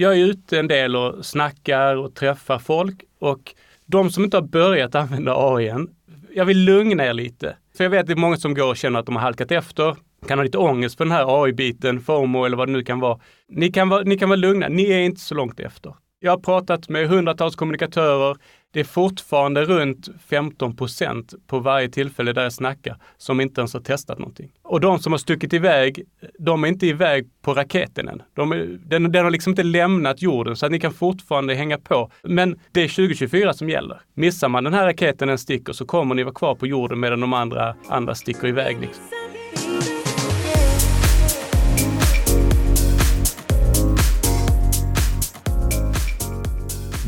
jag är ute en del och snackar och träffar folk och de som inte har börjat använda AI än, jag vill lugna er lite. För jag vet att det är många som går och känner att de har halkat efter, kan ha lite ångest för den här AI-biten, FOMO eller vad det nu kan vara. Ni kan vara, ni kan vara lugna, ni är inte så långt efter. Jag har pratat med hundratals kommunikatörer. Det är fortfarande runt 15 procent på varje tillfälle där jag snackar som inte ens har testat någonting. Och de som har stuckit iväg, de är inte iväg på raketen än. De är, den, den har liksom inte lämnat jorden så att ni kan fortfarande hänga på. Men det är 2024 som gäller. Missar man den här raketen en sticker så kommer ni vara kvar på jorden medan de andra, andra sticker iväg. Liksom.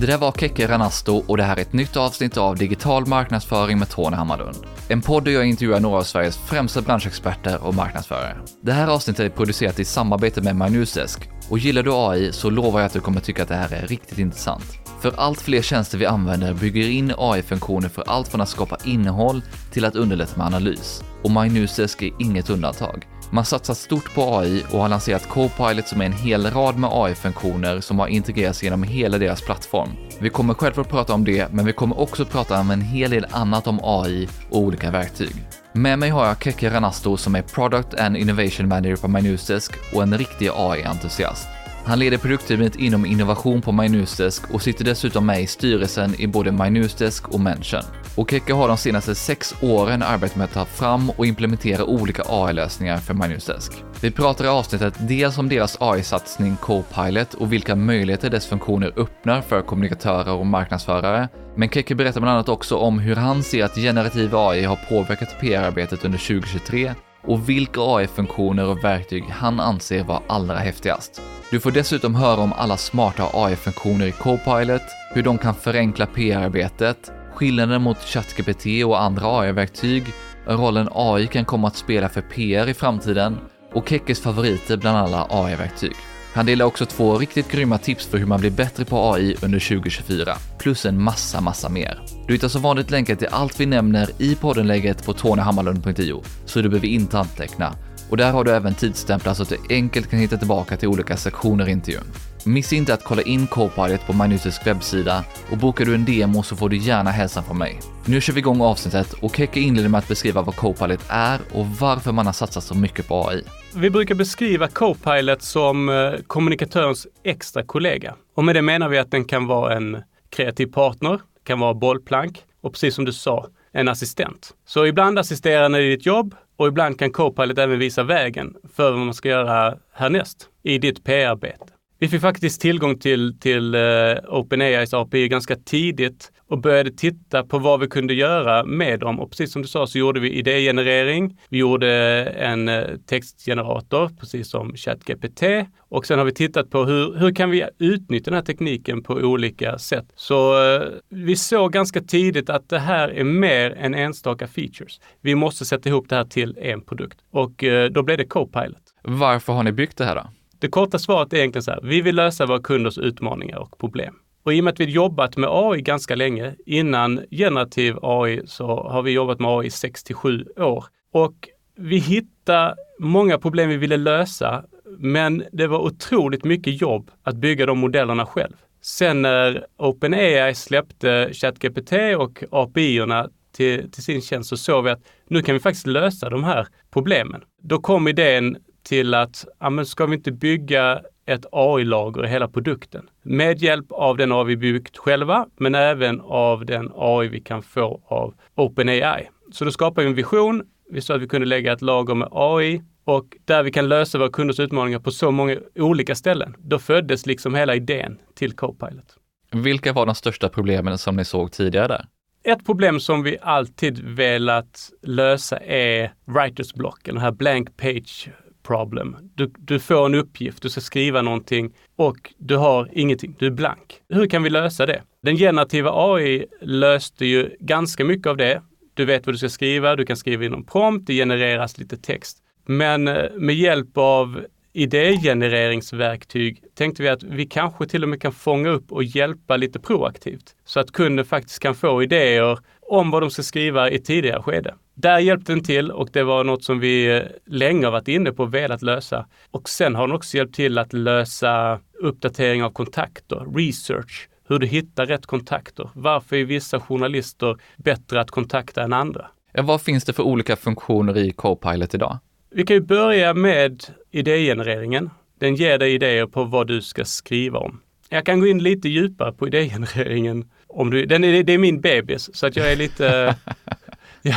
Det där var Keke Ranasto och det här är ett nytt avsnitt av Digital marknadsföring med Tony Hammarlund. En podd där jag intervjuar några av Sveriges främsta branschexperter och marknadsförare. Det här avsnittet är producerat i samarbete med MyNewsDesk och gillar du AI så lovar jag att du kommer tycka att det här är riktigt intressant. För allt fler tjänster vi använder bygger in AI-funktioner för allt från att skapa innehåll till att underlätta med analys. Och MyNewsDesk är inget undantag. Man satsar stort på AI och har lanserat Copilot som är en hel rad med AI-funktioner som har integrerats genom hela deras plattform. Vi kommer självklart prata om det, men vi kommer också prata om en hel del annat om AI och olika verktyg. Med mig har jag Keke Ranasto som är Product and Innovation Manager på MyNewsDesk och en riktig AI-entusiast. Han leder produktteamet inom innovation på MyNewsDesk och sitter dessutom med i styrelsen i både MyNewsDesk och Mention. Och Keke har de senaste sex åren arbetat med att ta fram och implementera olika AI-lösningar för MyNewsDesk. Vi pratar i avsnittet dels om deras AI-satsning Copilot och vilka möjligheter dess funktioner öppnar för kommunikatörer och marknadsförare. Men Keke berättar bland annat också om hur han ser att generativ AI har påverkat PR-arbetet under 2023 och vilka AI-funktioner och verktyg han anser vara allra häftigast. Du får dessutom höra om alla smarta AI-funktioner i Copilot, hur de kan förenkla PR-arbetet, skillnaden mot ChatGPT och andra AI-verktyg, rollen AI kan komma att spela för PR i framtiden och Kekkes favoriter bland alla AI-verktyg. Han delar också två riktigt grymma tips för hur man blir bättre på AI under 2024, plus en massa, massa mer. Du hittar som vanligt länkar till allt vi nämner i poddenlägget på tonyhammarlund.io, så du behöver inte anteckna. Och där har du även tidsstämplar så att du enkelt kan hitta tillbaka till olika sektioner i intervjun. Missa inte att kolla in Copilot på Magnutisk webbsida och bokar du en demo så får du gärna hälsa från mig. Nu kör vi igång avsnittet och Keke inleder med att beskriva vad Copilot är och varför man har satsat så mycket på AI. Vi brukar beskriva Copilot som eh, kommunikatörens extra kollega. Och med det menar vi att den kan vara en kreativ partner, kan vara bollplank och precis som du sa, en assistent. Så ibland assisterar den i ditt jobb och ibland kan Copilot även visa vägen för vad man ska göra härnäst i ditt PR-arbete. Vi fick faktiskt tillgång till, till uh, OpenAIs API ganska tidigt och började titta på vad vi kunde göra med dem. Och precis som du sa så gjorde vi idégenerering. Vi gjorde en uh, textgenerator, precis som ChatGPT. Och sen har vi tittat på hur, hur kan vi utnyttja den här tekniken på olika sätt. Så uh, vi såg ganska tidigt att det här är mer än enstaka features. Vi måste sätta ihop det här till en produkt och då blev det Copilot. Varför har ni byggt det här då? Det korta svaret är egentligen så här, vi vill lösa våra kunders utmaningar och problem. Och i och med att vi jobbat med AI ganska länge, innan generativ AI så har vi jobbat med AI i 6 till 7 år. Och vi hittade många problem vi ville lösa, men det var otroligt mycket jobb att bygga de modellerna själv. Sen när OpenAI släppte ChatGPT och API-erna till, till sin tjänst så såg vi att nu kan vi faktiskt lösa de här problemen. Då kom idén till att, ja men ska vi inte bygga ett AI-lager i hela produkten? Med hjälp av den AI vi byggt själva, men även av den AI vi kan få av OpenAI. Så då skapade vi en vision. Vi sa att vi kunde lägga ett lager med AI och där vi kan lösa våra kunders utmaningar på så många olika ställen. Då föddes liksom hela idén till Copilot. Vilka var de största problemen som ni såg tidigare där? Ett problem som vi alltid velat lösa är writers block, den här blank page problem. Du, du får en uppgift, du ska skriva någonting och du har ingenting, du är blank. Hur kan vi lösa det? Den generativa AI löste ju ganska mycket av det. Du vet vad du ska skriva, du kan skriva in en prompt, det genereras lite text. Men eh, med hjälp av idégenereringsverktyg tänkte vi att vi kanske till och med kan fånga upp och hjälpa lite proaktivt så att kunden faktiskt kan få idéer om vad de ska skriva i tidigare skede. där hjälpte den till och det var något som vi eh, länge har varit inne på och velat lösa. Och sen har den också hjälpt till att lösa uppdatering av kontakter, research, hur du hittar rätt kontakter. Varför är vissa journalister bättre att kontakta än andra? Ja, vad finns det för olika funktioner i Copilot idag? Vi kan ju börja med idégenereringen. Den ger dig idéer på vad du ska skriva om. Jag kan gå in lite djupare på idégenereringen. Om du, den är, det är min bebis, så att jag är lite... jag,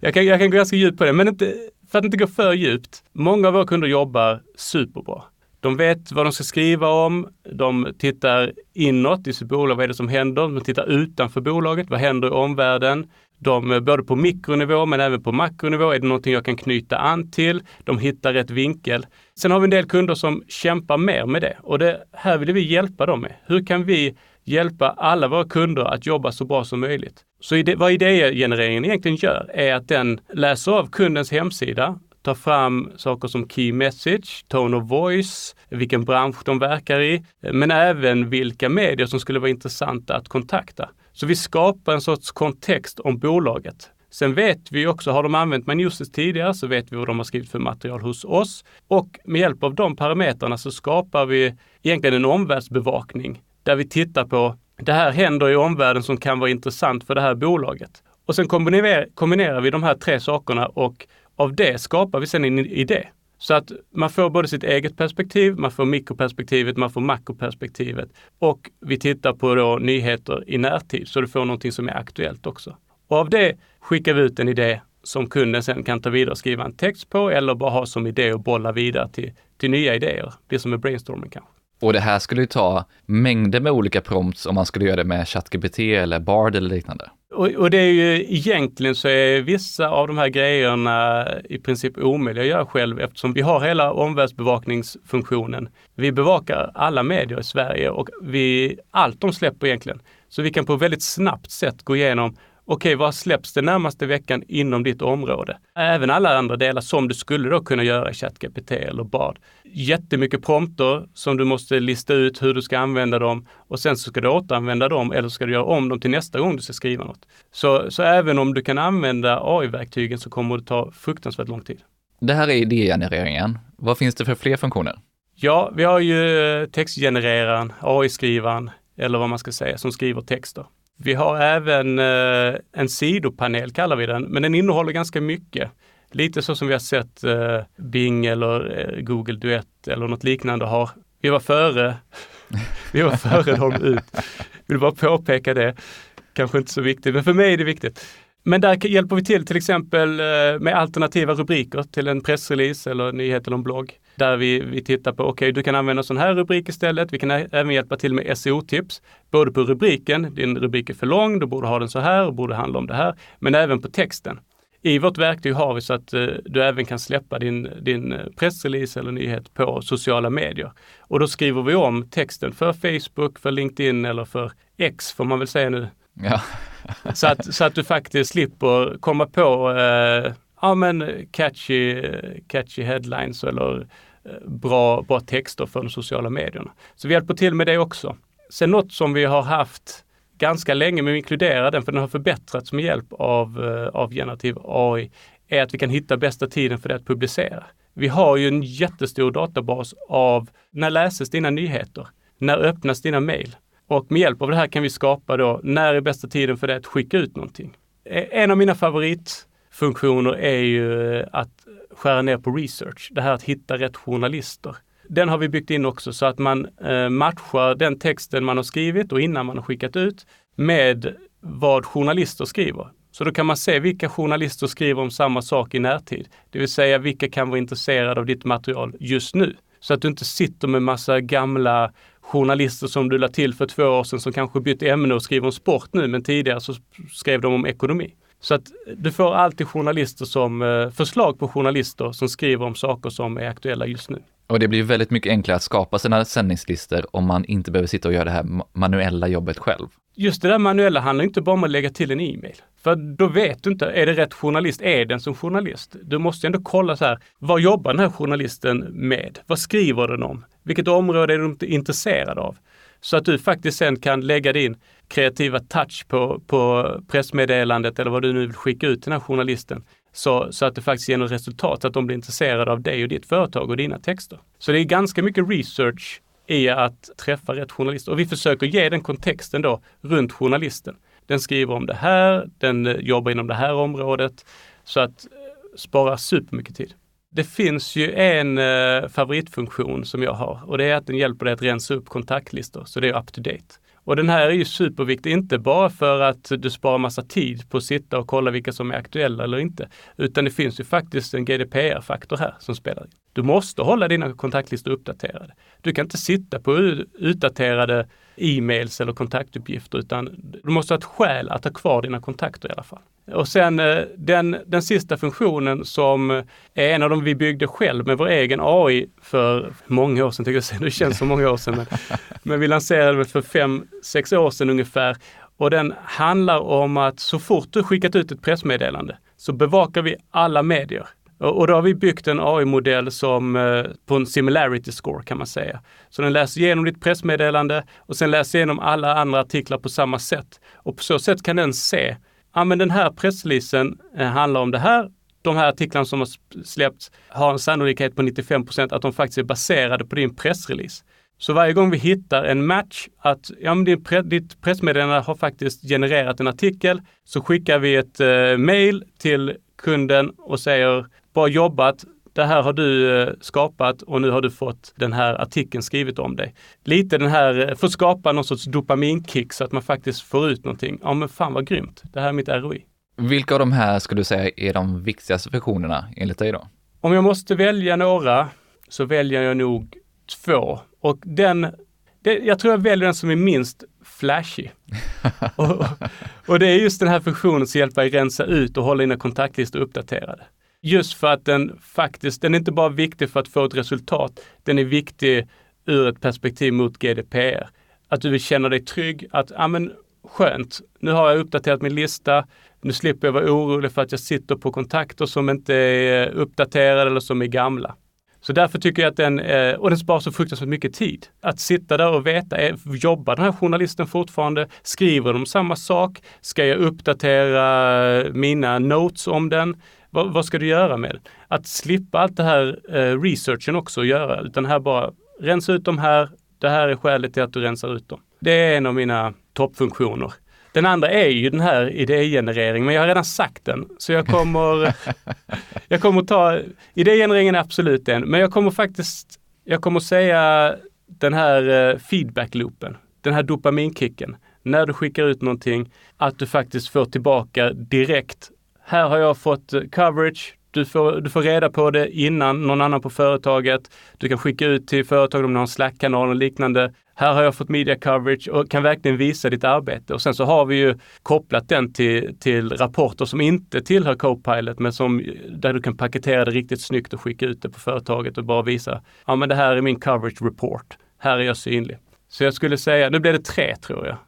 jag, kan, jag kan gå ganska djupt på det, men inte, för att inte gå för djupt. Många av våra kunder jobbar superbra. De vet vad de ska skriva om. De tittar inåt i sitt bolag. Vad är det som händer? De tittar utanför bolaget. Vad händer i omvärlden? De, både på mikronivå men även på makronivå. Är det någonting jag kan knyta an till? De hittar rätt vinkel. Sen har vi en del kunder som kämpar mer med det och det här vill vi hjälpa dem med. Hur kan vi hjälpa alla våra kunder att jobba så bra som möjligt? Så ide, vad idégenereringen egentligen gör är att den läser av kundens hemsida, tar fram saker som key message, tone of voice, vilken bransch de verkar i, men även vilka medier som skulle vara intressanta att kontakta. Så vi skapar en sorts kontext om bolaget. Sen vet vi också, har de använt Manusis tidigare så vet vi vad de har skrivit för material hos oss. Och med hjälp av de parametrarna så skapar vi egentligen en omvärldsbevakning där vi tittar på det här händer i omvärlden som kan vara intressant för det här bolaget. Och sen kombinerar, kombinerar vi de här tre sakerna och av det skapar vi sen en idé. Så att man får både sitt eget perspektiv, man får mikroperspektivet, man får makroperspektivet och vi tittar på då nyheter i närtid så du får någonting som är aktuellt också. Och av det skickar vi ut en idé som kunden sen kan ta vidare och skriva en text på eller bara ha som idé och bolla vidare till, till nya idéer. Det som är brainstorming kanske. Och det här skulle ju ta mängder med olika prompts om man skulle göra det med ChatGPT eller Bard eller liknande. Och, och, det är ju egentligen så är vissa av de här grejerna i princip omöjliga att göra själv eftersom vi har hela omvärldsbevakningsfunktionen. Vi bevakar alla medier i Sverige och vi, allt de släpper egentligen. Så vi kan på väldigt snabbt sätt gå igenom okej, vad släpps den närmaste veckan inom ditt område? Även alla andra delar som du skulle då kunna göra i ChatGPT eller Bard. Jättemycket prompter som du måste lista ut hur du ska använda dem och sen så ska du återanvända dem eller ska du göra om dem till nästa gång du ska skriva något. Så, så även om du kan använda AI-verktygen så kommer det ta fruktansvärt lång tid. Det här är idégenereringen. Vad finns det för fler funktioner? Ja, vi har ju textgenereraren, AI-skrivaren eller vad man ska säga, som skriver texter. Vi har även eh, en sidopanel kallar vi den, men den innehåller ganska mycket. Lite så som vi har sett eh, Bing eller eh, Google Duett eller något liknande har. Vi var före, vi var före dem ut. Vill bara påpeka det. Kanske inte så viktigt, men för mig är det viktigt. Men där hjälper vi till till exempel eh, med alternativa rubriker till en pressrelease eller nyhet eller en blogg. Där vi, vi tittar på, okej okay, du kan använda sån här rubrik istället. Vi kan även hjälpa till med SEO-tips. Både på rubriken, din rubrik är för lång, du borde ha den så här, och borde handla om det här. Men även på texten. I vårt verktyg har vi så att uh, du även kan släppa din, din pressrelease eller nyhet på sociala medier. Och då skriver vi om texten för Facebook, för LinkedIn eller för X får man väl säga nu. Ja. så, att, så att du faktiskt slipper komma på uh, ja, men eh, catchy, eh, catchy headlines eller eh, bra, bra texter för de sociala medierna. Så vi hjälper till med det också. Sen något som vi har haft ganska länge, men vi inkluderar den för den har förbättrats med hjälp av, av generativ AI, är att vi kan hitta bästa tiden för det att publicera. Vi har ju en jättestor databas av när läses dina nyheter? När öppnas dina mejl? Och med hjälp av det här kan vi skapa då, när är bästa tiden för det att skicka ut någonting? En av mina favorit funktioner är ju eh, att skära ner på research. Det här att hitta rätt journalister. Den har vi byggt in också så att man eh, matchar den texten man har skrivit och innan man har skickat ut med vad journalister skriver. Så då kan man se vilka journalister skriver om samma sak i närtid. Det vill säga vilka kan vara intresserade av ditt material just nu. Så att du inte sitter med massa gamla journalister som du lade till för två år sedan som kanske bytt ämne och skriver om sport nu, men tidigare så skrev de om ekonomi. Så att du får alltid journalister som, eh, förslag på journalister som skriver om saker som är aktuella just nu. Och det blir väldigt mycket enklare att skapa sina sändningslistor om man inte behöver sitta och göra det här manuella jobbet själv. Just det där manuella handlar inte bara om att lägga till en e-mail. För då vet du inte, är det rätt journalist? Är den som journalist? Du måste ändå kolla så här, vad jobbar den här journalisten med? Vad skriver den om? Vilket område är de intresserad av? Så att du faktiskt sen kan lägga din kreativa touch på, på pressmeddelandet eller vad du nu vill skicka ut till den här journalisten. Så, så att det faktiskt ger något resultat, så att de blir intresserade av dig och ditt företag och dina texter. Så det är ganska mycket research i att träffa rätt journalist. Och vi försöker ge den kontexten då runt journalisten. Den skriver om det här, den eh, jobbar inom det här området. Så att eh, spara supermycket tid. Det finns ju en eh, favoritfunktion som jag har och det är att den hjälper dig att rensa upp kontaktlistor så det är up to date. Och den här är ju superviktig, inte bara för att du sparar massa tid på att sitta och kolla vilka som är aktuella eller inte, utan det finns ju faktiskt en GDPR-faktor här som spelar in. Du måste hålla dina kontaktlistor uppdaterade. Du kan inte sitta på utdaterade e-mails eller kontaktuppgifter, utan du måste ha ett skäl att ha kvar dina kontakter i alla fall. Och sen eh, den, den sista funktionen som är en av dem vi byggde själv med vår egen AI för många år sedan, tycker jag, det känns som många år sedan, men, men vi lanserade det för fem, sex år sedan ungefär. Och den handlar om att så fort du skickat ut ett pressmeddelande så bevakar vi alla medier. Och då har vi byggt en AI-modell som eh, på en similarity score kan man säga. Så den läser igenom ditt pressmeddelande och sen läser igenom alla andra artiklar på samma sätt. Och på så sätt kan den se ja men den här pressreleasen eh, handlar om det här. De här artiklarna som har släppts har en sannolikhet på 95 procent att de faktiskt är baserade på din pressrelease. Så varje gång vi hittar en match att ja, men din pre ditt pressmeddelande har faktiskt genererat en artikel, så skickar vi ett eh, mail till kunden och säger bra jobbat, det här har du eh, skapat och nu har du fått den här artikeln skrivet om dig. Lite den här, eh, för att skapa någon sorts dopaminkick så att man faktiskt får ut någonting. Ja men fan vad grymt, det här är mitt ROI. Vilka av de här skulle du säga är de viktigaste funktionerna enligt dig då? Om jag måste välja några så väljer jag nog två. Och den, det, jag tror jag väljer den som är minst flashig. och, och, det är just den här funktionen som hjälper dig rensa ut och hålla dina kontaktlistor uppdaterade. Just för att den faktiskt, den är inte bara viktig för att få ett resultat, den är viktig ur ett perspektiv mot GDPR. Att du vill känna dig trygg, att ja men skönt, nu har jag uppdaterat min lista, nu slipper jag vara orolig för att jag sitter på kontakter som inte är uppdaterade eller som är gamla. Så därför tycker jag att den, eh, och den sparar så fruktansvärt mycket tid. Att sitta där och veta, eh, jobbar den här journalisten fortfarande? Skriver de samma sak? Ska jag uppdatera mina notes om den? Vad, vad, ska du göra med? Att slippa allt det här eh, researchen också att göra, utan här bara rensa ut de här. Det här är skälet till att du rensar ut dem. Det är en av mina toppfunktioner. Den andra är ju den här idégenerering, men jag har redan sagt den. Så jag kommer, jag kommer ta, idégenereringen är absolut en, men jag kommer faktiskt, jag kommer säga den här eh, feedback-loopen, den här dopaminkicken. När du skickar ut någonting, att du faktiskt får tillbaka direkt här har jag fått coverage. Du får, du får reda på det innan någon annan på företaget. Du kan skicka ut till företag om du har en Slack-kanal och liknande. Här har jag fått media coverage och kan verkligen visa ditt arbete. Och sen så har vi ju kopplat den till, till rapporter som inte tillhör Copilot, men som, där du kan paketera det riktigt snyggt och skicka ut det på företaget och bara visa, ja men det här är min coverage report. Här är jag synlig. Så jag skulle säga, nu blir det tre tror jag.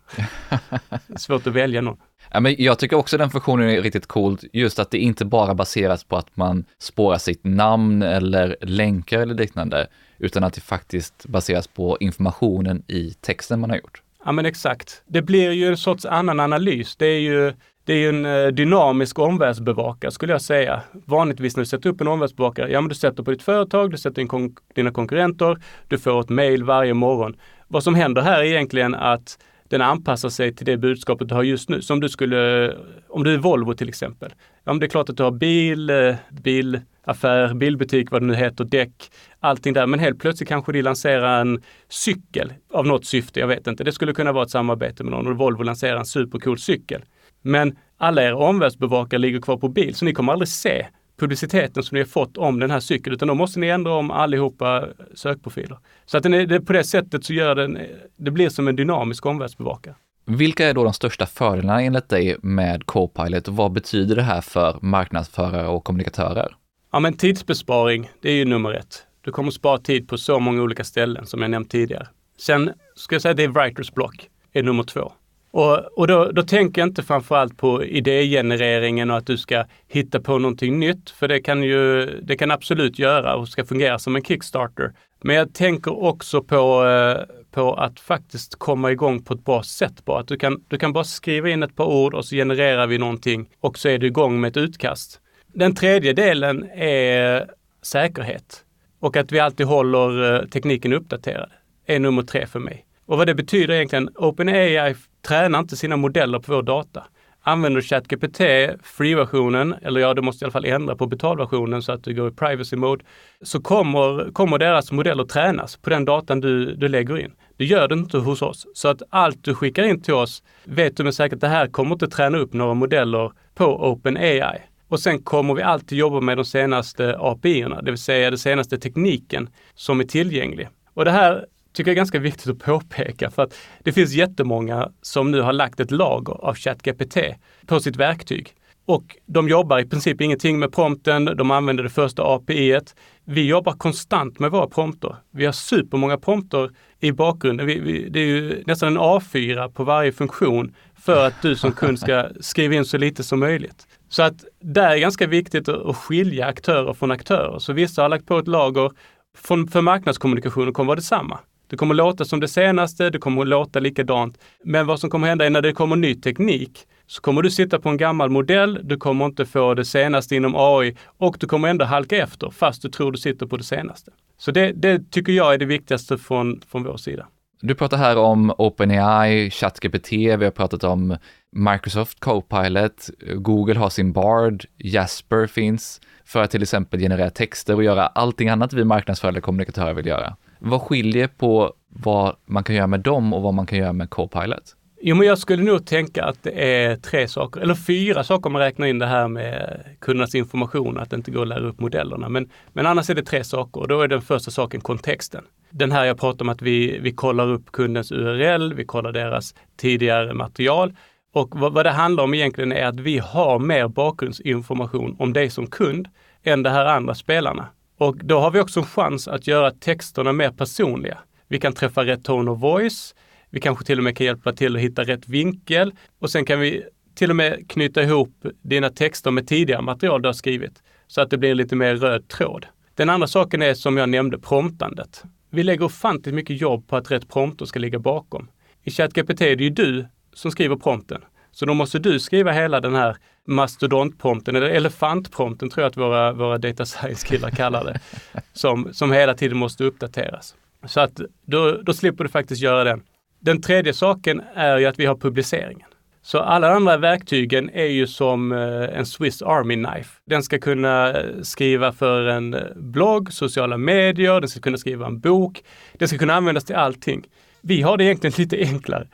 Svårt att välja någon. Ja, men jag tycker också den funktionen är riktigt cool, just att det inte bara baseras på att man spårar sitt namn eller länkar eller liknande, utan att det faktiskt baseras på informationen i texten man har gjort. Ja men exakt. Det blir ju en sorts annan analys. Det är ju det är en eh, dynamisk omvärldsbevakare skulle jag säga. Vanligtvis när du sätter upp en omvärldsbevakare, ja men du sätter på ditt företag, du sätter in kon dina konkurrenter, du får ett mail varje morgon. Vad som händer här är egentligen att den anpassar sig till det budskapet du har just nu. Som du skulle, om du är Volvo till exempel. Ja, men det är klart att du har bil, eh, bilaffär, bilbutik, vad det nu heter, däck, allting där. Men helt plötsligt kanske de lanserar en cykel av något syfte, jag vet inte. Det skulle kunna vara ett samarbete med någon och Volvo lanserar en supercool cykel. Men alla era omvärldsbevakare ligger kvar på bil, så ni kommer aldrig se publiciteten som ni har fått om den här cykeln, utan då måste ni ändra om allihopa sökprofiler. Så att den är, det, på det sättet så gör den, det blir som en dynamisk omvärldsbevakare. Vilka är då de största fördelarna enligt dig med Copilot och vad betyder det här för marknadsförare och kommunikatörer? Ja men tidsbesparing, det är ju nummer ett. Du kommer spara tid på så många olika ställen som jag nämnt tidigare. Sen ska jag säga det är writers block, är nummer två. Och, och då, då, tänker jag inte framförallt på idégenereringen och att du ska hitta på någonting nytt, för det kan ju det kan absolut göra och ska fungera som en Kickstarter. Men jag tänker också på, eh, på att faktiskt komma igång på ett bra sätt bara. Att du kan, du kan bara skriva in ett par ord och så genererar vi någonting och så är du igång med ett utkast. Den tredje delen är säkerhet och att vi alltid håller eh, tekniken uppdaterad är nummer tre för mig. Och vad det betyder egentligen, OpenAI tränar inte sina modeller på vår data. Använder du ChatGPT, free-versionen, eller ja, du måste i alla fall ändra på betalversionen så att du går i privacy mode, så kommer, kommer deras modeller tränas på den datan du, du lägger in. Det gör det inte hos oss. Så att allt du skickar in till oss vet du med säkerhet att det här kommer inte träna upp några modeller på OpenAI. Och sen kommer vi alltid jobba med de senaste API-erna, det vill säga den senaste tekniken som är tillgänglig. Och det här tycker jag är ganska viktigt att påpeka för att det finns jättemånga som nu har lagt ett lager av ChatGPT på sitt verktyg. Och de jobbar i princip ingenting med prompten, de använder det första API. -et. Vi jobbar konstant med våra prompter. Vi har supermånga prompter i bakgrunden. Vi, vi, det är ju nästan en A4 på varje funktion för att du som kund ska skriva in så lite som möjligt. Så att det är ganska viktigt att skilja aktörer från aktörer. Så vissa har lagt på ett lager, för marknadskommunikationen kommer vara detsamma. Det kommer låta som det senaste, det kommer låta likadant. Men vad som kommer hända är när det kommer ny teknik så kommer du sitta på en gammal modell, du kommer inte få det senaste inom AI och du kommer ändå halka efter fast du tror du sitter på det senaste. Så det, det tycker jag är det viktigaste från, från vår sida. Du pratar här om OpenAI, ChatGPT, vi har pratat om Microsoft Copilot, Google har sin Bard, Jasper finns för att till exempel generera texter och göra allting annat vi marknadsförare kommunikatörer vill göra. Vad skiljer på vad man kan göra med dem och vad man kan göra med Copilot? Jo, men jag skulle nog tänka att det är tre saker, eller fyra saker om man räknar in det här med kundernas information, att det inte går att lära upp modellerna. Men, men annars är det tre saker och då är den första saken kontexten. Den här jag pratar om att vi, vi kollar upp kundens URL, vi kollar deras tidigare material. Och vad, vad det handlar om egentligen är att vi har mer bakgrundsinformation om dig som kund än de här andra spelarna. Och då har vi också en chans att göra texterna mer personliga. Vi kan träffa rätt tone of voice. Vi kanske till och med kan hjälpa till att hitta rätt vinkel och sen kan vi till och med knyta ihop dina texter med tidigare material du har skrivit så att det blir lite mer röd tråd. Den andra saken är som jag nämnde, promptandet. Vi lägger ofantligt mycket jobb på att rätt prompter ska ligga bakom. I ChatGPT är det ju du som skriver prompten. Så då måste du skriva hela den här mastodontprompten, eller elefantprompten tror jag att våra, våra data science-killar kallar det, som, som hela tiden måste uppdateras. Så att då, då slipper du faktiskt göra den. Den tredje saken är ju att vi har publiceringen. Så alla andra verktygen är ju som eh, en Swiss Army Knife. Den ska kunna eh, skriva för en eh, blogg, sociala medier, den ska kunna skriva en bok. Den ska kunna användas till allting. Vi har det egentligen lite enklare.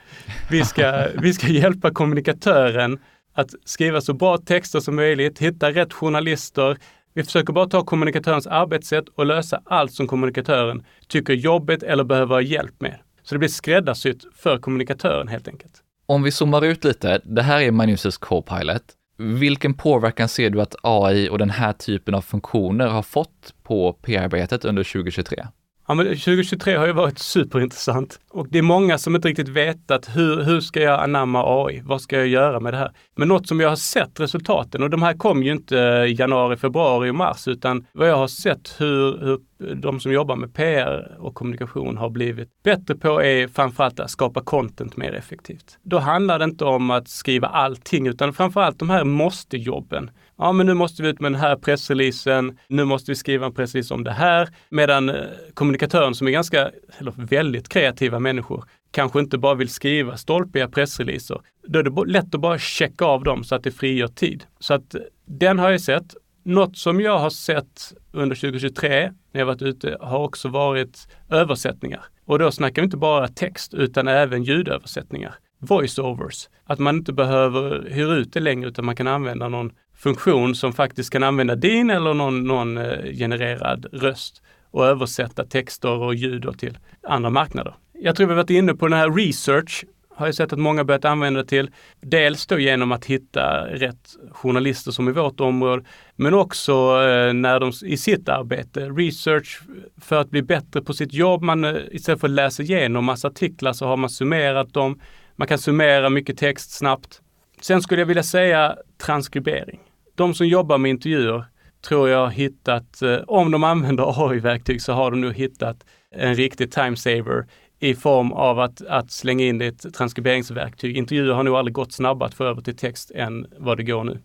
Vi ska, vi ska hjälpa kommunikatören att skriva så bra texter som möjligt, hitta rätt journalister. Vi försöker bara ta kommunikatörens arbetssätt och lösa allt som kommunikatören tycker är jobbigt eller behöver hjälp med. Så det blir skräddarsytt för kommunikatören helt enkelt. Om vi zoomar ut lite, det här är Manuses Copilot. Vilken påverkan ser du att AI och den här typen av funktioner har fått på PR-arbetet under 2023? Ja, men 2023 har ju varit superintressant och det är många som inte riktigt vetat hur, hur ska jag anamma AI? Vad ska jag göra med det här? Men något som jag har sett resultaten och de här kom ju inte i januari, februari och mars utan vad jag har sett hur, hur de som jobbar med PR och kommunikation har blivit bättre på är framförallt att skapa content mer effektivt. Då handlar det inte om att skriva allting utan framförallt de här måste-jobben ja men nu måste vi ut med den här pressreleasen, nu måste vi skriva en pressrelease om det här. Medan eh, kommunikatören som är ganska, eller väldigt kreativa människor, kanske inte bara vill skriva stolpiga pressreleaser. Då är det lätt att bara checka av dem så att det frigör tid. Så att eh, den har jag sett. Något som jag har sett under 2023 när jag varit ute har också varit översättningar. Och då snackar vi inte bara text utan även ljudöversättningar voiceovers. Att man inte behöver hyra ut det längre utan man kan använda någon funktion som faktiskt kan använda din eller någon, någon eh, genererad röst och översätta texter och ljud till andra marknader. Jag tror vi varit inne på den här research har jag sett att många börjat använda till. Dels då genom att hitta rätt journalister som i vårt område, men också eh, när de i sitt arbete, research för att bli bättre på sitt jobb. Man, eh, istället för att läsa igenom massa artiklar så har man summerat dem. Man kan summera mycket text snabbt. Sen skulle jag vilja säga transkribering de som jobbar med intervjuer tror jag har hittat, eh, om de använder AI-verktyg så har de nog hittat en riktig time saver i form av att, att slänga in ett transkriberingsverktyg. Intervjuer har nog aldrig gått snabbare att få över till text än vad det går nu.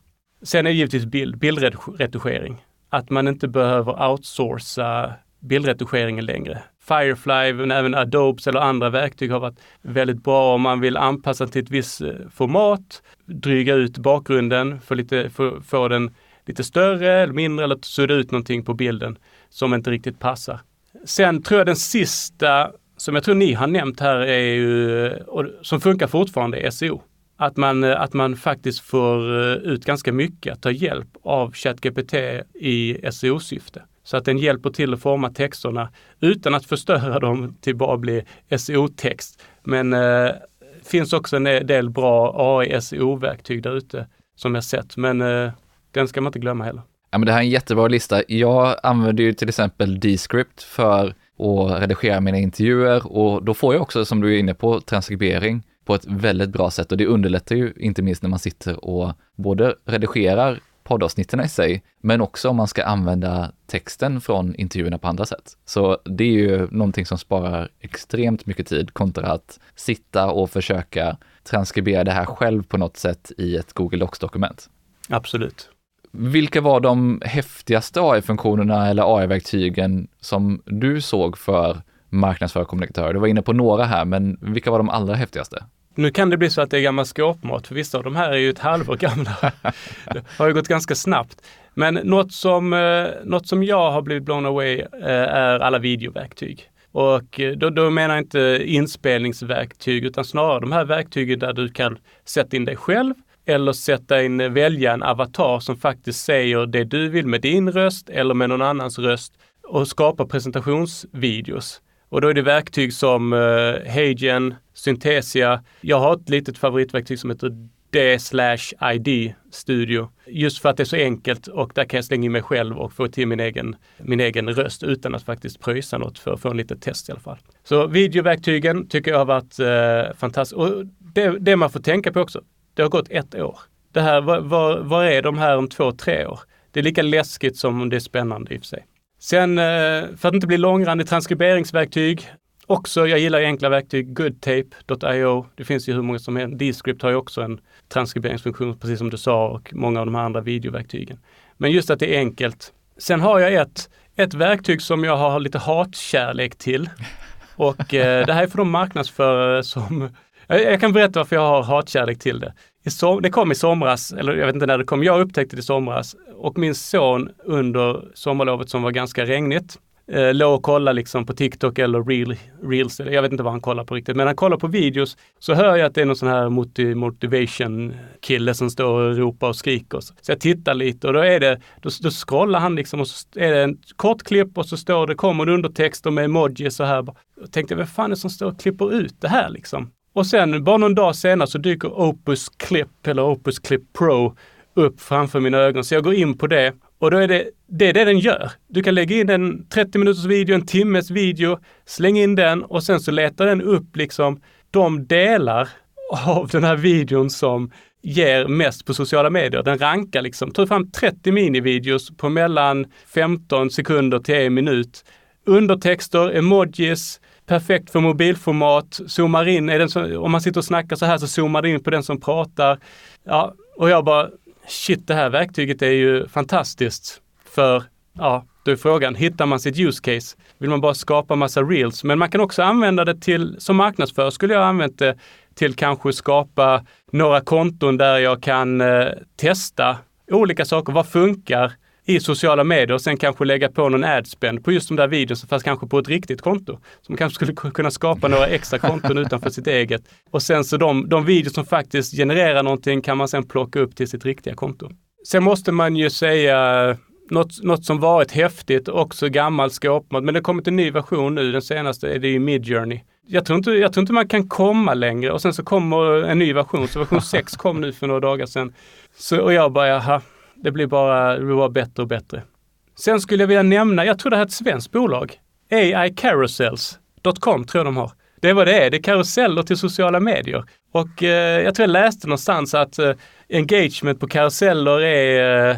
Sen är det givetvis bild, bildretuschering. Att man inte behöver outsourca bildretuscheringen längre. Firefly, men även Adobes eller andra verktyg har varit väldigt bra om man vill anpassa till ett visst eh, format, dryga ut bakgrunden, få, lite, för, få den lite större eller mindre eller sudda ut någonting på bilden som inte riktigt passar. Sen tror jag den sista som jag tror ni har nämnt här är ju, eh, och som funkar fortfarande, är SEO. Att man, eh, att man faktiskt får ut ganska mycket, att ta hjälp av ChatGPT i SEO-syfte. Så att den hjälper till att forma texterna utan att förstöra dem till bara bli SEO-text. Men eh, finns också en del bra AI-SEO-verktyg där ute som jag sett. Men eh, den ska man inte glömma heller. Ja, men det här är en jättebra lista. Jag använder ju till exempel Descript för att redigera mina intervjuer och då får jag också, som du är inne på, transkribering på ett väldigt bra sätt och det underlättar ju inte minst när man sitter och både redigerar poddavsnitten i sig, men också om man ska använda texten från intervjuerna på andra sätt. Så det är ju någonting som sparar extremt mycket tid kontra att sitta och försöka transkribera det här själv på något sätt i ett Google Docs-dokument. Absolut. Vilka var de häftigaste AI-funktionerna eller AI-verktygen som du såg för marknadsförarkommunikatörer? Du var inne på några här, men vilka var de allra häftigaste? Nu kan det bli så att det är gammal skåpmat, för vissa av de här är ju ett halvår gamla. det har ju gått ganska snabbt. Men något som, eh, något som jag har blivit blown away eh, är alla videoverktyg. Och eh, då, då menar jag inte inspelningsverktyg utan snarare de här verktygen där du kan sätta in dig själv eller sätta in, välja en avatar som faktiskt säger det du vill med din röst eller med någon annans röst och skapa presentationsvideos. Och då är det verktyg som uh, Hagen, Synthesia. Jag har ett litet favoritverktyg som heter D/ID Studio. Just för att det är så enkelt och där kan jag slänga in mig själv och få till min egen, min egen röst utan att faktiskt pröjsa något för att få en litet test i alla fall. Så videoverktygen tycker jag har varit uh, fantastiskt. Och det, det man får tänka på också, det har gått ett år. Det här, vad, var är de här om två, tre år? Det är lika läskigt som det är spännande i och för sig. Sen, eh, för att inte bli långrandig, transkriberingsverktyg. Också, jag gillar enkla verktyg, goodtape.io. Det finns ju hur många som helst. Descript har ju också en transkriberingsfunktion, precis som du sa, och många av de här andra videoverktygen. Men just att det är enkelt. Sen har jag ett, ett verktyg som jag har lite hatkärlek till. Och eh, det här är för de marknadsförare som jag kan berätta varför jag har hatkärlek till det. det kom i somras, eller jag vet inte när det kom, jag upptäckte det i somras och min son under sommarlovet som var ganska regnigt eh, låg och kollade liksom på TikTok eller Reel, Reels, jag vet inte vad han kollar på riktigt, men han kollar på videos så hör jag att det är någon sån här motivation kille som står och ropar och skriker. Så jag tittar lite och då är det, då, då scrollar han liksom och så är det en kort klipp och så står det, kommer en undertext och med emojis så här. Jag tänkte, vem fan är det som står och klipper ut det här liksom? Och sen bara någon dag senare så dyker Opus Clip eller Opus Clip Pro upp framför mina ögon. Så jag går in på det och då är det det, är det den gör. Du kan lägga in en 30 minuters video, en timmes video, släng in den och sen så letar den upp liksom de delar av den här videon som ger mest på sociala medier. Den rankar liksom, tar fram 30 minivideos på mellan 15 sekunder till en minut. Undertexter, emojis, perfekt för mobilformat, zoomar in, är den som, om man sitter och snackar så här så zoomar det in på den som pratar. Ja, och jag bara, shit det här verktyget är ju fantastiskt för, ja, då är frågan, hittar man sitt use case? Vill man bara skapa massa reels? Men man kan också använda det till, som marknadsförare skulle jag använt det till kanske skapa några konton där jag kan eh, testa olika saker. Vad funkar? I sociala medier och sen kanske lägga på någon adspend på just de där videorna, fast kanske på ett riktigt konto. Så man kanske skulle kunna skapa några extra konton utanför sitt eget. Och sen så de, de videor som faktiskt genererar någonting kan man sen plocka upp till sitt riktiga konto. Sen måste man ju säga något, något som varit häftigt, också gammal skåpmat, men det har kommit en ny version nu, den senaste är det ju Midjourney. Jag tror, inte, jag tror inte man kan komma längre och sen så kommer en ny version, så version 6 kom nu för några dagar sedan. Så, och jag bara, jaha, det blir bara, det blir bara bättre och bättre. Sen skulle jag vilja nämna, jag tror det här är ett svenskt bolag. AIcarousels.com tror jag de har. Det är vad det är, det är karuseller till sociala medier. Och eh, jag tror jag läste någonstans att eh, engagement på karuseller är eh,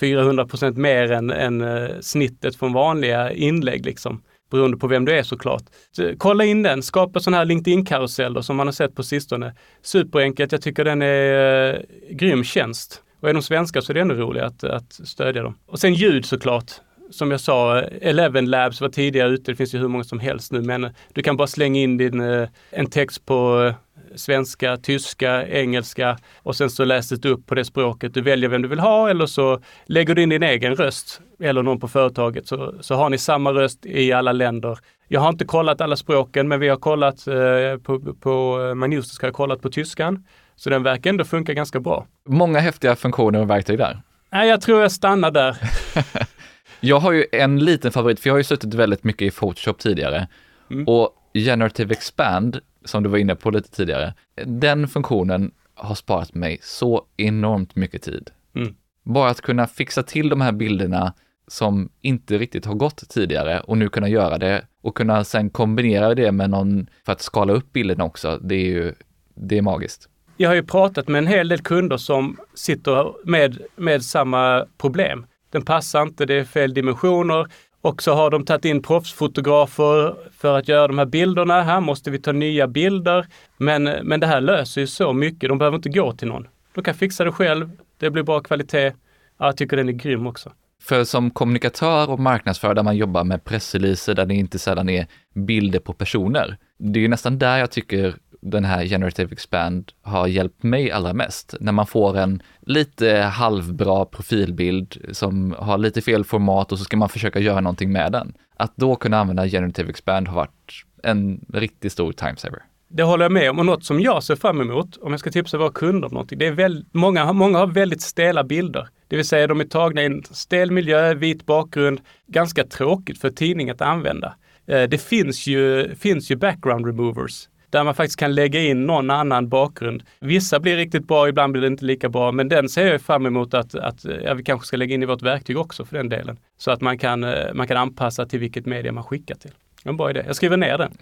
400% mer än, än eh, snittet från vanliga inlägg liksom beroende på vem du är såklart. Så, kolla in den, skapa sådana här LinkedIn-karuseller som man har sett på sistone. Superenkelt, jag tycker den är eh, grym tjänst. Och är de svenska så är det ännu roligare att, att stödja dem. Och sen ljud såklart som jag sa, eh, Eleven Labs var tidigare ute, det finns ju hur många som helst nu, men eh, du kan bara slänga in din, eh, en text på svenska, tyska, engelska och sen så läses det upp på det språket. Du väljer vem du vill ha eller så lägger du in din egen röst eller någon på företaget så, så har ni samma röst i alla länder. Jag har inte kollat alla språken men vi har kollat eh, på, på eh, har jag kollat på tyskan. Så den verkar ändå funka ganska bra. Många häftiga funktioner och verktyg där. Nej, jag tror jag stannar där. jag har ju en liten favorit, för jag har ju suttit väldigt mycket i Photoshop tidigare. Mm. Och Generative Expand som du var inne på lite tidigare, den funktionen har sparat mig så enormt mycket tid. Mm. Bara att kunna fixa till de här bilderna som inte riktigt har gått tidigare och nu kunna göra det och kunna sen kombinera det med någon för att skala upp bilden också, det är ju, det är magiskt. Jag har ju pratat med en hel del kunder som sitter med, med samma problem. Den passar inte, det är fel dimensioner och så har de tagit in proffsfotografer för att göra de här bilderna. Här måste vi ta nya bilder. Men, men det här löser ju så mycket. De behöver inte gå till någon. De kan fixa det själv. Det blir bra kvalitet. Ja, jag tycker den är grym också. För som kommunikatör och marknadsförare där man jobbar med pressreleaser där det inte sällan är bilder på personer. Det är ju nästan där jag tycker den här Generative Expand har hjälpt mig allra mest. När man får en lite halvbra profilbild som har lite fel format och så ska man försöka göra någonting med den. Att då kunna använda Generative Expand har varit en riktigt stor timesaver. Det håller jag med om och något som jag ser fram emot, om jag ska tipsa våra kunder om någonting, det är väldigt, många, många har väldigt stela bilder. Det vill säga de är tagna i en stel miljö, vit bakgrund, ganska tråkigt för tidning att använda. Eh, det finns ju, finns ju background removers där man faktiskt kan lägga in någon annan bakgrund. Vissa blir riktigt bra, ibland blir det inte lika bra, men den ser jag fram emot att, att ja, vi kanske ska lägga in i vårt verktyg också för den delen. Så att man kan, eh, man kan anpassa till vilket media man skickar till. En bra idé. Jag skriver ner den.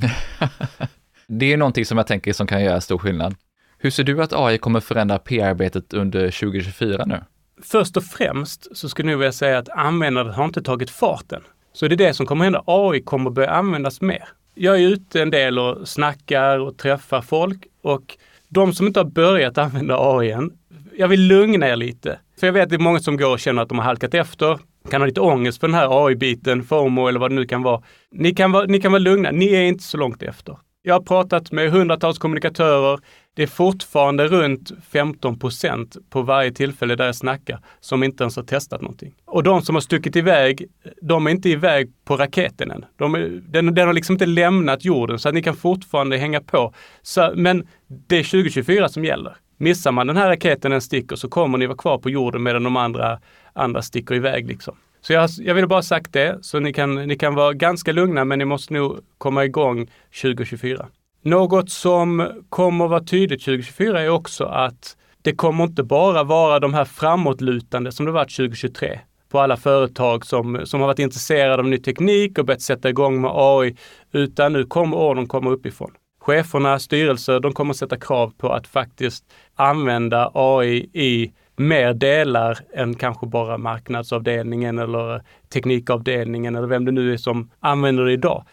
det är någonting som jag tänker som kan göra stor skillnad. Hur ser du att AI kommer förändra PR-arbetet under 2024 nu? Först och främst så skulle jag vilja säga att användandet har inte tagit farten. Så det är det som kommer hända. AI kommer börja användas mer jag är ute en del och snackar och träffar folk och de som inte har börjat använda AI än, jag vill lugna er lite. För jag vet att det är många som går och känner att de har halkat efter, kan ha lite ångest för den här AI-biten, FOMO eller vad det nu kan vara. Ni kan vara, ni kan vara lugna, ni är inte så långt efter. Jag har pratat med hundratals kommunikatörer. Det är fortfarande runt 15 procent på varje tillfälle där jag snackar som inte ens har testat någonting. Och de som har stuckit iväg, de är inte iväg på raketen än. De är, den, den har liksom inte lämnat jorden så att ni kan fortfarande hänga på. Så, men det är 2024 som gäller. Missar man den här raketen en sticker så kommer ni vara kvar på jorden medan de andra, andra sticker iväg. Liksom. Så jag, jag vill bara sagt det, så ni kan, ni kan vara ganska lugna, men ni måste nog komma igång 2024. Något som kommer vara tydligt 2024 är också att det kommer inte bara vara de här framåtlutande som det varit 2023 på alla företag som, som har varit intresserade av ny teknik och börjat sätta igång med AI, utan nu kommer ordern komma uppifrån. Cheferna, styrelser, de kommer sätta krav på att faktiskt använda AI i mer delar än kanske bara marknadsavdelningen eller teknikavdelningen eller vem det nu är som använder det idag.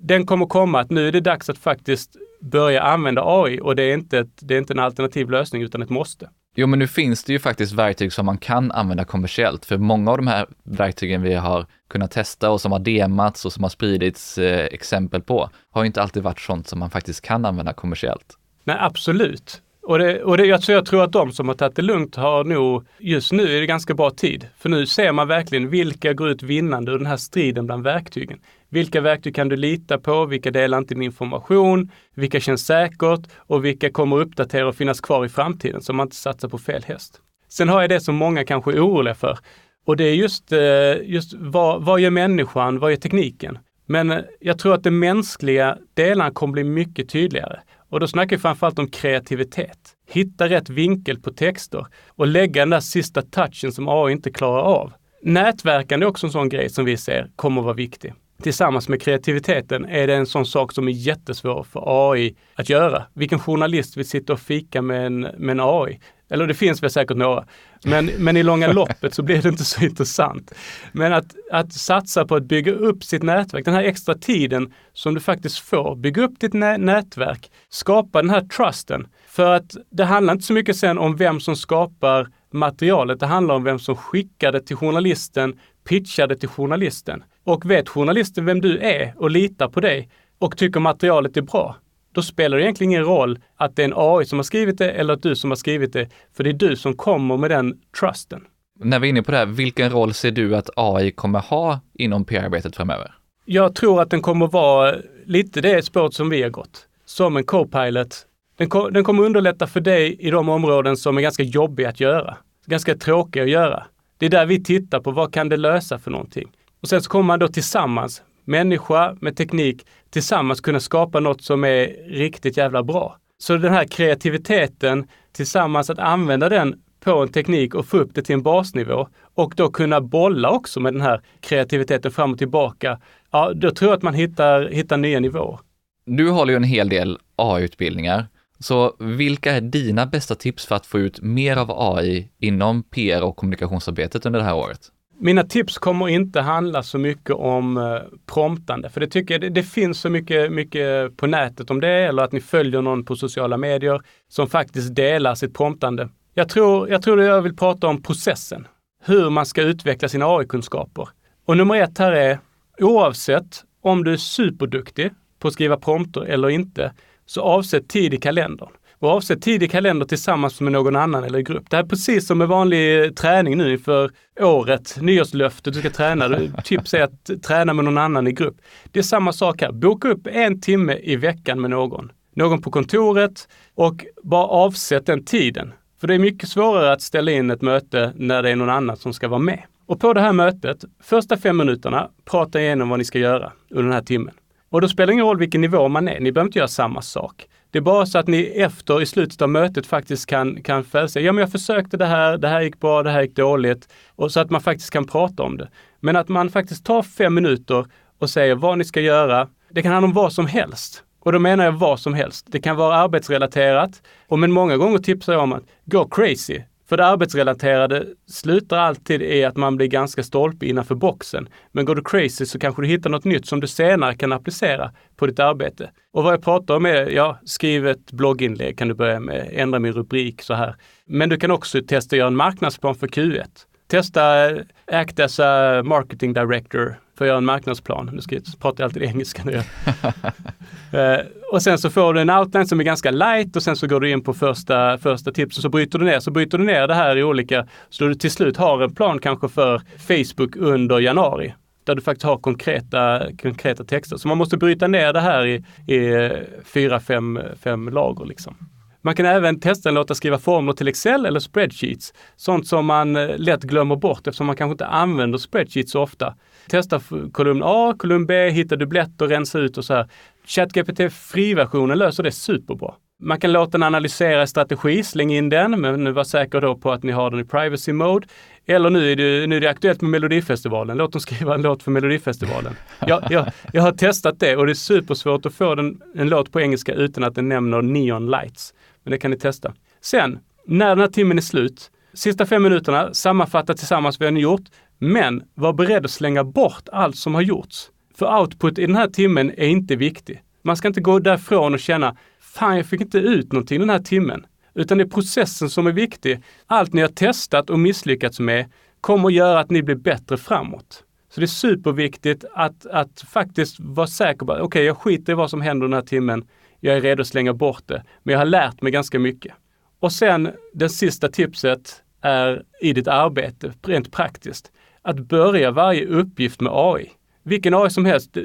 Den kommer komma att nu är det dags att faktiskt börja använda AI och det är inte, ett, det är inte en alternativ lösning utan ett måste. Jo, men nu finns det ju faktiskt verktyg som man kan använda kommersiellt, för många av de här verktygen vi har kunnat testa och som har demats och som har spridits eh, exempel på, har inte alltid varit sånt som man faktiskt kan använda kommersiellt. Nej, absolut. Och, det, och det, jag, tror, jag tror att de som har tagit det lugnt har nog, just nu är det ganska bra tid. För nu ser man verkligen vilka går ut vinnande ur den här striden bland verktygen. Vilka verktyg kan du lita på? Vilka delar inte din information? Vilka känns säkert? Och vilka kommer uppdatera och finnas kvar i framtiden så man inte satsar på fel häst? Sen har jag det som många kanske är oroliga för. Och det är just, eh, just vad, vad gör människan? Vad gör tekniken? Men eh, jag tror att de mänskliga delarna kommer bli mycket tydligare. Och då snackar vi framförallt om kreativitet. Hitta rätt vinkel på texter och lägga den där sista touchen som AI inte klarar av. Nätverkande är också en sån grej som vi ser kommer att vara viktig. Tillsammans med kreativiteten är det en sån sak som är jättesvår för AI att göra. Vilken journalist vill sitta och fika med en, med en AI? Eller det finns väl säkert några. Men, men i långa loppet så blir det inte så intressant. Men att, att satsa på att bygga upp sitt nätverk, den här extra tiden som du faktiskt får, bygga upp ditt nä nätverk, skapa den här trusten. För att det handlar inte så mycket sen om vem som skapar materialet, det handlar om vem som skickar det till journalisten, pitchar det till journalisten. Och vet journalisten vem du är och litar på dig och tycker materialet är bra, då spelar det egentligen ingen roll att det är en AI som har skrivit det eller att du som har skrivit det, för det är du som kommer med den trusten. När vi är inne på det här, vilken roll ser du att AI kommer ha inom PR-arbetet framöver? Jag tror att den kommer vara lite det spåret som vi har gått. Som en co-pilot. Den, ko den kommer underlätta för dig i de områden som är ganska jobbiga att göra. Ganska tråkiga att göra. Det är där vi tittar på vad kan det lösa för någonting. Och sen så kommer man då tillsammans, människa med teknik, tillsammans kunna skapa något som är riktigt jävla bra. Så den här kreativiteten tillsammans att använda den på en teknik och få upp det till en basnivå och då kunna bolla också med den här kreativiteten fram och tillbaka. Ja, då tror jag att man hittar, hittar nya nivåer. Du håller ju en hel del AI-utbildningar. Så vilka är dina bästa tips för att få ut mer av AI inom PR och kommunikationsarbetet under det här året? Mina tips kommer inte handla så mycket om eh, promptande, för det tycker jag, det, det, finns så mycket, mycket på nätet om det, eller att ni följer någon på sociala medier som faktiskt delar sitt promptande. Jag tror, jag tror att jag vill prata om processen, hur man ska utveckla sina AI-kunskaper. Och nummer ett här är, oavsett om du är superduktig på att skriva prompter eller inte, så avsätt tid i kalendern och avsätt tid i kalender tillsammans med någon annan eller i grupp. Det här är precis som med vanlig eh, träning nu inför året, nyårslöftet, du ska träna. Tips är att träna med någon annan i grupp. Det är samma sak här. Boka upp en timme i veckan med någon. Någon på kontoret och bara avsätt den tiden. För det är mycket svårare att ställa in ett möte när det är någon annan som ska vara med. Och på det här mötet, första fem minuterna, prata igenom vad ni ska göra under den här timmen. Och då spelar det ingen roll vilken nivå man är, ni behöver inte göra samma sak. Det är bara så att ni efter, i slutet av mötet faktiskt kan, kan säga, ja men jag försökte det här, det här gick bra, det här gick dåligt. Och så att man faktiskt kan prata om det. Men att man faktiskt tar fem minuter och säger vad ni ska göra. Det kan handla om vad som helst. Och då menar jag vad som helst. Det kan vara arbetsrelaterat. Och men många gånger tipsar jag om att gå crazy. För det arbetsrelaterade slutar alltid i att man blir ganska stolpe innanför boxen. Men går du crazy så kanske du hittar något nytt som du senare kan applicera på ditt arbete. Och vad jag pratar om är, ja, skriv ett blogginlägg kan du börja med, ändra min rubrik så här. Men du kan också testa att göra en marknadsplan för Q1. Testa eh, Act as a marketing director för att göra en marknadsplan. Nu ska jag prata alltid engelska nu. uh, och sen så får du en outline som är ganska light och sen så går du in på första, första tipset så bryter du ner. Så bryter du ner det här i olika, så du till slut har en plan kanske för Facebook under januari där du faktiskt har konkreta, konkreta texter. Så man måste bryta ner det här i, i fyra, fem, fem lager. Liksom. Man kan även testa att låta skriva formler till Excel eller spreadsheets. Sånt som man eh, lätt glömmer bort eftersom man kanske inte använder spreadsheets så ofta. Testa kolumn A, kolumn B, hitta dubbletter, rensa ut och så här. ChatGPT friversionen löser det superbra. Man kan låta den analysera strategi, släng in den, men nu var säker då på att ni har den i privacy mode. Eller nu är det, nu är det aktuellt med Melodifestivalen, låt dem skriva en låt för Melodifestivalen. Jag, jag, jag har testat det och det är supersvårt att få den, en låt på engelska utan att den nämner neon lights. Men det kan ni testa. Sen, när den här timmen är slut, sista fem minuterna, sammanfatta tillsammans vad ni gjort. Men var beredd att slänga bort allt som har gjorts. För output i den här timmen är inte viktig. Man ska inte gå därifrån och känna, fan jag fick inte ut någonting den här timmen. Utan det är processen som är viktig. Allt ni har testat och misslyckats med kommer att göra att ni blir bättre framåt. Så det är superviktigt att, att faktiskt vara säker på, okej okay, jag skiter i vad som händer den här timmen jag är redo att slänga bort det. Men jag har lärt mig ganska mycket. Och sen det sista tipset är i ditt arbete, rent praktiskt. Att börja varje uppgift med AI. Vilken AI som helst, eh,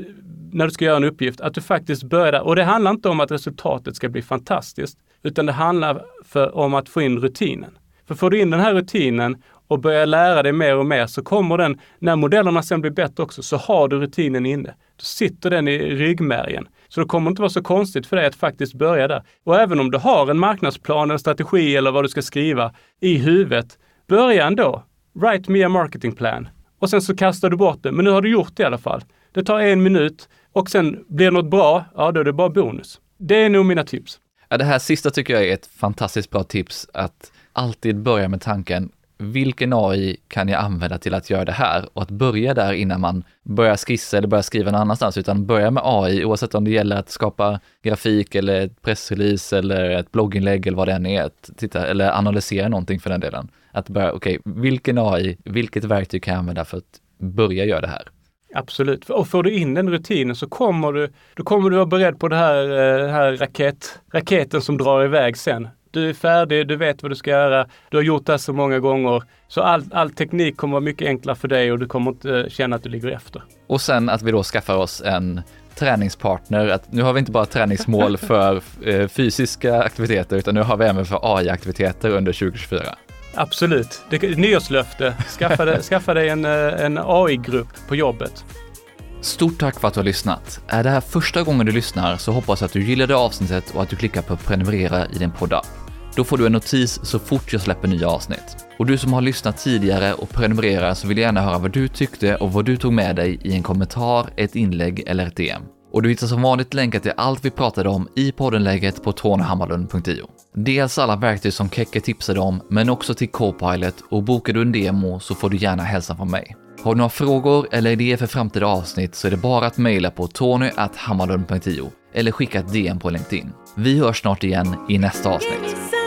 när du ska göra en uppgift, att du faktiskt börjar där. Och det handlar inte om att resultatet ska bli fantastiskt, utan det handlar för, om att få in rutinen. För får du in den här rutinen och börjar lära dig mer och mer så kommer den, när modellerna sen blir bättre också, så har du rutinen inne. Då sitter den i ryggmärgen. Så det kommer inte vara så konstigt för dig att faktiskt börja där. Och även om du har en marknadsplan, en strategi eller vad du ska skriva i huvudet, börja ändå. Write me a marketing plan. Och sen så kastar du bort det. Men nu har du gjort det i alla fall. Det tar en minut och sen blir det något bra, ja då är det bara bonus. Det är nog mina tips. Ja, det här sista tycker jag är ett fantastiskt bra tips, att alltid börja med tanken, vilken AI kan jag använda till att göra det här? Och att börja där innan man börjar skissa eller börjar skriva någon annanstans, utan börja med AI, oavsett om det gäller att skapa grafik eller ett pressrelease eller ett blogginlägg eller vad det än är, att titta, eller analysera någonting för den delen. Att börja, okej, okay, vilken AI, vilket verktyg kan jag använda för att börja göra det här? Absolut. Och får du in den rutinen så kommer du, då kommer du vara beredd på det här, eh, det här raket, raketen som drar iväg sen. Du är färdig, du vet vad du ska göra, du har gjort det så många gånger. Så all, all teknik kommer vara mycket enklare för dig och du kommer inte känna att du ligger efter. Och sen att vi då skaffar oss en träningspartner. Att nu har vi inte bara träningsmål för eh, fysiska aktiviteter utan nu har vi även för AI-aktiviteter under 2024. Absolut. Det är nyårslöfte. Skaffa, dig, skaffa dig en, eh, en AI-grupp på jobbet. Stort tack för att du har lyssnat. Är det här första gången du lyssnar så hoppas jag att du gillade avsnittet och att du klickar på prenumerera i din poddapp. Då får du en notis så fort jag släpper nya avsnitt. Och du som har lyssnat tidigare och prenumererar så vill jag gärna höra vad du tyckte och vad du tog med dig i en kommentar, ett inlägg eller ett DM. Och du hittar som vanligt länkar till allt vi pratade om i poddenlägget på tonyhammarlund.io. Dels alla verktyg som Kekke tipsade om, men också till Copilot och bokar du en demo så får du gärna hälsa från mig. Har du några frågor eller idéer för framtida avsnitt så är det bara att mejla på tonyhammarlund.io eller skicka ett DM på LinkedIn. Vi hörs snart igen i nästa avsnitt.